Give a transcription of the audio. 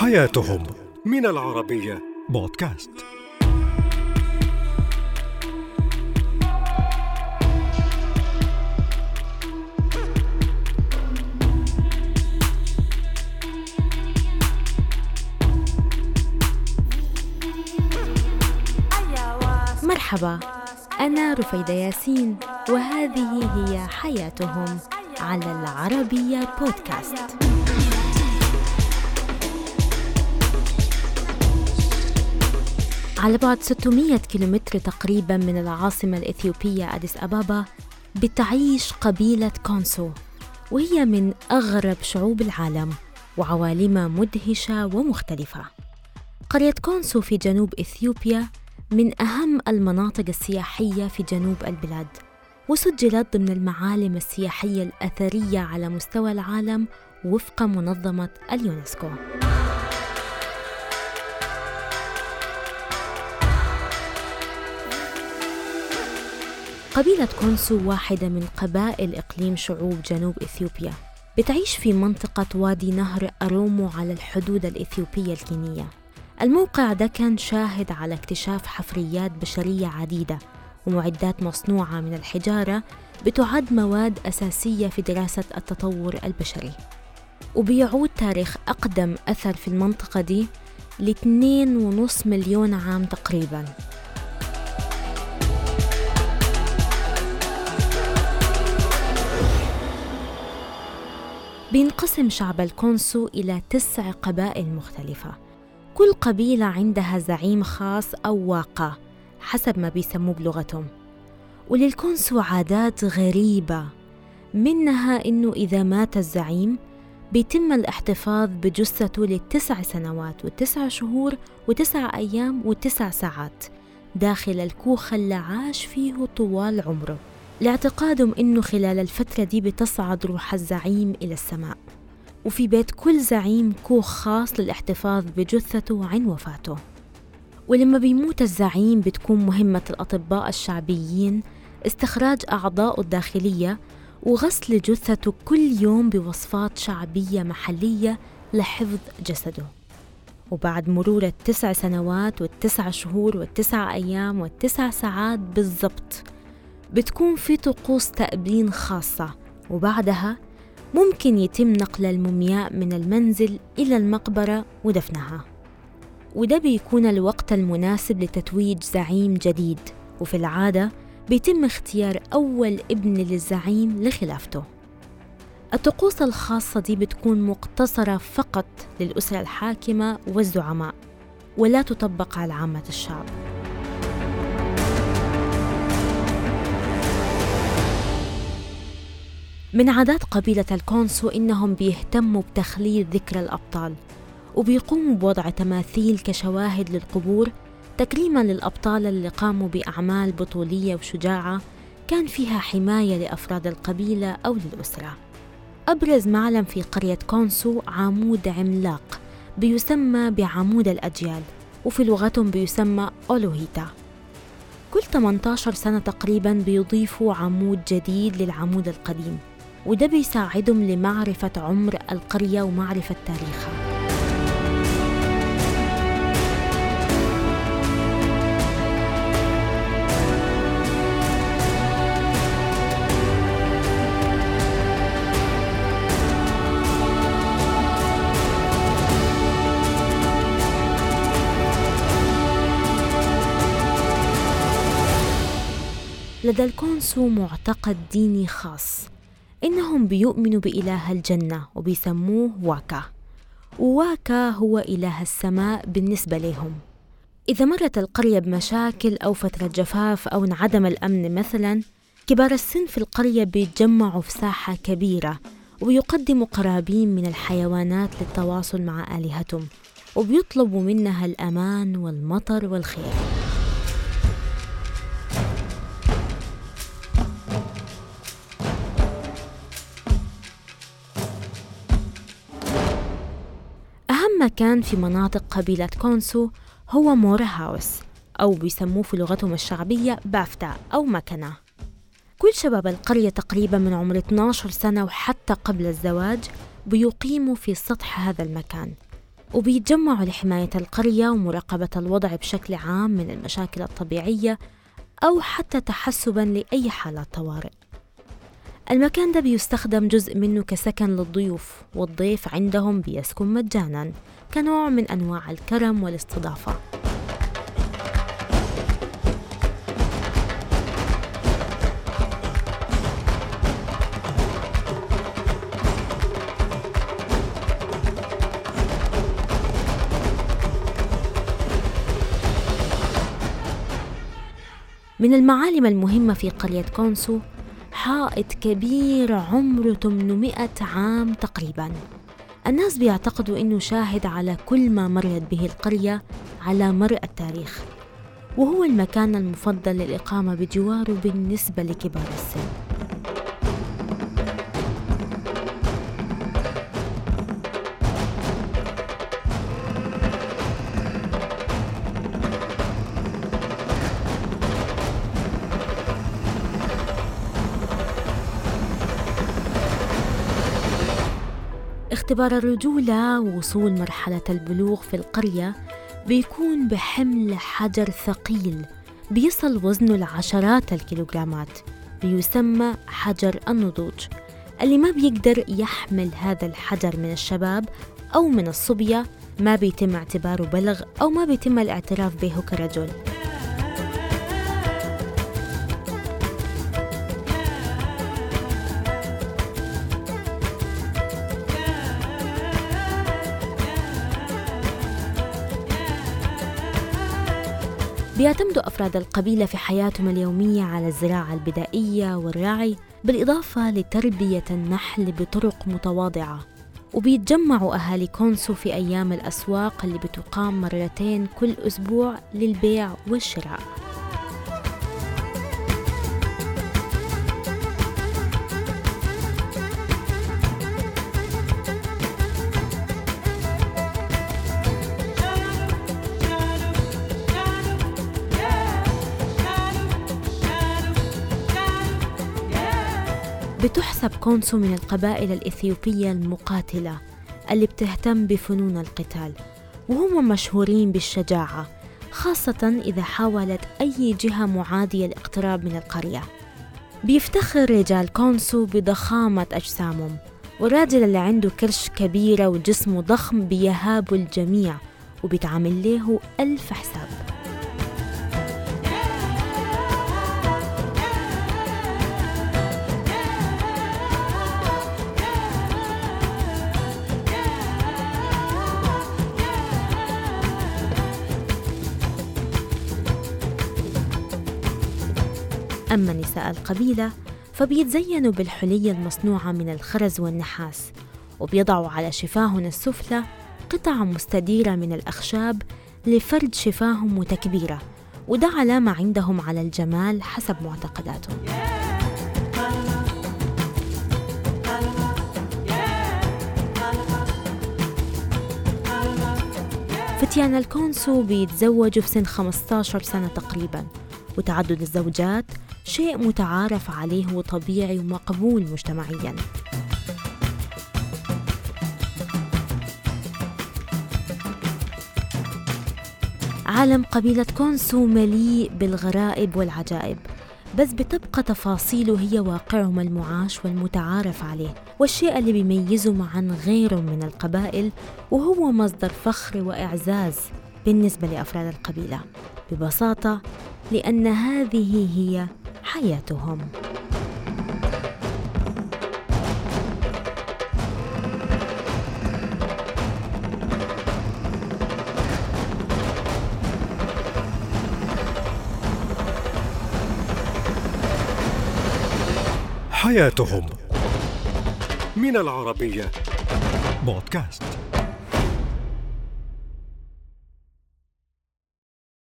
حياتهم من العربية. بودكاست. مرحبا أنا رفيدة ياسين وهذه هي حياتهم على العربية بودكاست. على بعد 600 كيلومتر تقريبا من العاصمة الإثيوبية أديس أبابا بتعيش قبيلة كونسو وهي من أغرب شعوب العالم وعوالمها مدهشة ومختلفة. قرية كونسو في جنوب إثيوبيا من أهم المناطق السياحية في جنوب البلاد وسجلت ضمن المعالم السياحية الأثرية على مستوى العالم وفق منظمة اليونسكو. قبيلة كونسو واحدة من قبائل إقليم شعوب جنوب إثيوبيا بتعيش في منطقة وادي نهر أومو على الحدود الإثيوبية الكينية. الموقع ده كان شاهد على اكتشاف حفريات بشرية عديدة ومعدات مصنوعة من الحجارة بتعد مواد أساسية في دراسة التطور البشري. وبيعود تاريخ أقدم أثر في المنطقة دي لاثنين ونص مليون عام تقريباً. بينقسم شعب الكونسو إلى تسع قبائل مختلفة. كل قبيلة عندها زعيم خاص أو واقة حسب ما بيسموه بلغتهم. وللكونسو عادات غريبة منها إنه إذا مات الزعيم بيتم الاحتفاظ بجثته لتسع سنوات وتسع شهور وتسع أيام وتسع ساعات داخل الكوخ اللي عاش فيه طوال عمره. لاعتقادهم إنه خلال الفترة دي بتصعد روح الزعيم إلى السماء. وفي بيت كل زعيم كوخ خاص للاحتفاظ بجثته عن وفاته. ولما بيموت الزعيم بتكون مهمة الأطباء الشعبيين استخراج أعضائه الداخلية وغسل جثته كل يوم بوصفات شعبية محلية لحفظ جسده. وبعد مرور التسع سنوات والتسع شهور والتسع أيام والتسع ساعات بالضبط بتكون في طقوس تأبين خاصة وبعدها ممكن يتم نقل المومياء من المنزل إلى المقبرة ودفنها. وده بيكون الوقت المناسب لتتويج زعيم جديد وفي العادة بيتم اختيار أول ابن للزعيم لخلافته. الطقوس الخاصة دي بتكون مقتصرة فقط للأسرة الحاكمة والزعماء ولا تطبق على عامة الشعب. من عادات قبيلة الكونسو إنهم بيهتموا بتخليد ذكرى الأبطال وبيقوموا بوضع تماثيل كشواهد للقبور تكريما للأبطال اللي قاموا بأعمال بطولية وشجاعة كان فيها حماية لأفراد القبيلة أو للأسرة. أبرز معلم في قرية كونسو عمود عملاق بيسمى بعمود الأجيال وفي لغتهم بيسمى أولوهيتا. كل 18 سنة تقريبا بيضيفوا عمود جديد للعمود القديم. وده بيساعدهم لمعرفة عمر القرية ومعرفة تاريخها. لدى الكونسو معتقد ديني خاص. إنهم بيؤمنوا بإله الجنة وبيسموه واكا. وواكا هو إله السماء بالنسبة لهم. إذا مرت القرية بمشاكل أو فترة جفاف أو انعدم الأمن مثلا كبار السن في القرية بيتجمعوا في ساحة كبيرة ويقدموا قرابين من الحيوانات للتواصل مع آلهتهم وبيطلبوا منها الأمان والمطر والخير. مكان في مناطق قبيلة كونسو هو مورا هاوس أو بيسموه في لغتهم الشعبية بافتا أو مكنة كل شباب القرية تقريبا من عمر 12 سنة وحتى قبل الزواج بيقيموا في سطح هذا المكان وبيتجمعوا لحماية القرية ومراقبة الوضع بشكل عام من المشاكل الطبيعية أو حتى تحسبا لأي حالات طوارئ. المكان ده بيستخدم جزء منه كسكن للضيوف والضيف عندهم بيسكن مجانا كنوع من أنواع الكرم والاستضافة. من المعالم المهمة في قرية كونسو حائط كبير عمره 800 عام تقريبا. الناس بيعتقدوا إنه شاهد على كل ما مرت به القرية على مر التاريخ وهو المكان المفضل للإقامة بجواره بالنسبة لكبار السن. اختبار الرجولة ووصول مرحلة البلوغ في القرية بيكون بحمل حجر ثقيل بيصل وزنه لعشرات الكيلوغرامات بيسمى حجر النضوج. اللي ما بيقدر يحمل هذا الحجر من الشباب أو من الصبية ما بيتم اعتباره بلغ أو ما بيتم الاعتراف به كرجل. بيعتمد أفراد القبيلة في حياتهم اليومية على الزراعة البدائية والرعي بالإضافة لتربية النحل بطرق متواضعة. وبيتجمعوا أهالي كونسو في أيام الأسواق اللي بتقام مرتين كل أسبوع للبيع والشراء. بتحسب كونسو من القبائل الإثيوبية المقاتلة اللي بتهتم بفنون القتال وهم مشهورين بالشجاعة خاصة إذا حاولت أي جهة معادية الاقتراب من القرية. بيفتخر رجال كونسو بضخامة أجسامهم والراجل اللي عنده كرش كبيرة وجسمه ضخم بيهاب الجميع وبيتعمل له ألف حساب. أما نساء القبيلة فبيتزينوا بالحلي المصنوعة من الخرز والنحاس وبيضعوا على شفاهن السفلى قطع مستديرة من الأخشاب لفرد شفاهم وتكبيره وده علامة عندهم على الجمال حسب معتقداتهم. فتيان الكونسو بيتزوجوا في سن 15 سنة تقريبا وتعدد الزوجات شيء متعارف عليه وطبيعي ومقبول مجتمعيا. عالم قبيلة كونسو مليء بالغرائب والعجائب بس بتبقى تفاصيله هي واقعهم المعاش والمتعارف عليه والشيء اللي بيميزهم عن غيرهم من القبائل وهو مصدر فخر وإعزاز بالنسبة لأفراد القبيلة. ببساطة لأن هذه هي حياتهم. حياتهم من العربية. بودكاست.